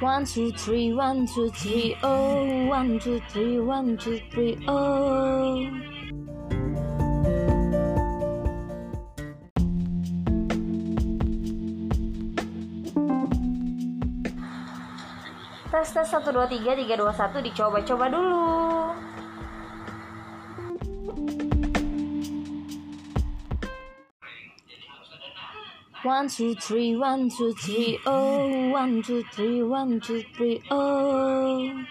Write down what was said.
One two three, one two three, oh, one two three, one two three, oh. Tes tes satu dua tiga tiga dua satu dicoba-coba dulu. One two three, one two three, oh, one two three, one two three, oh.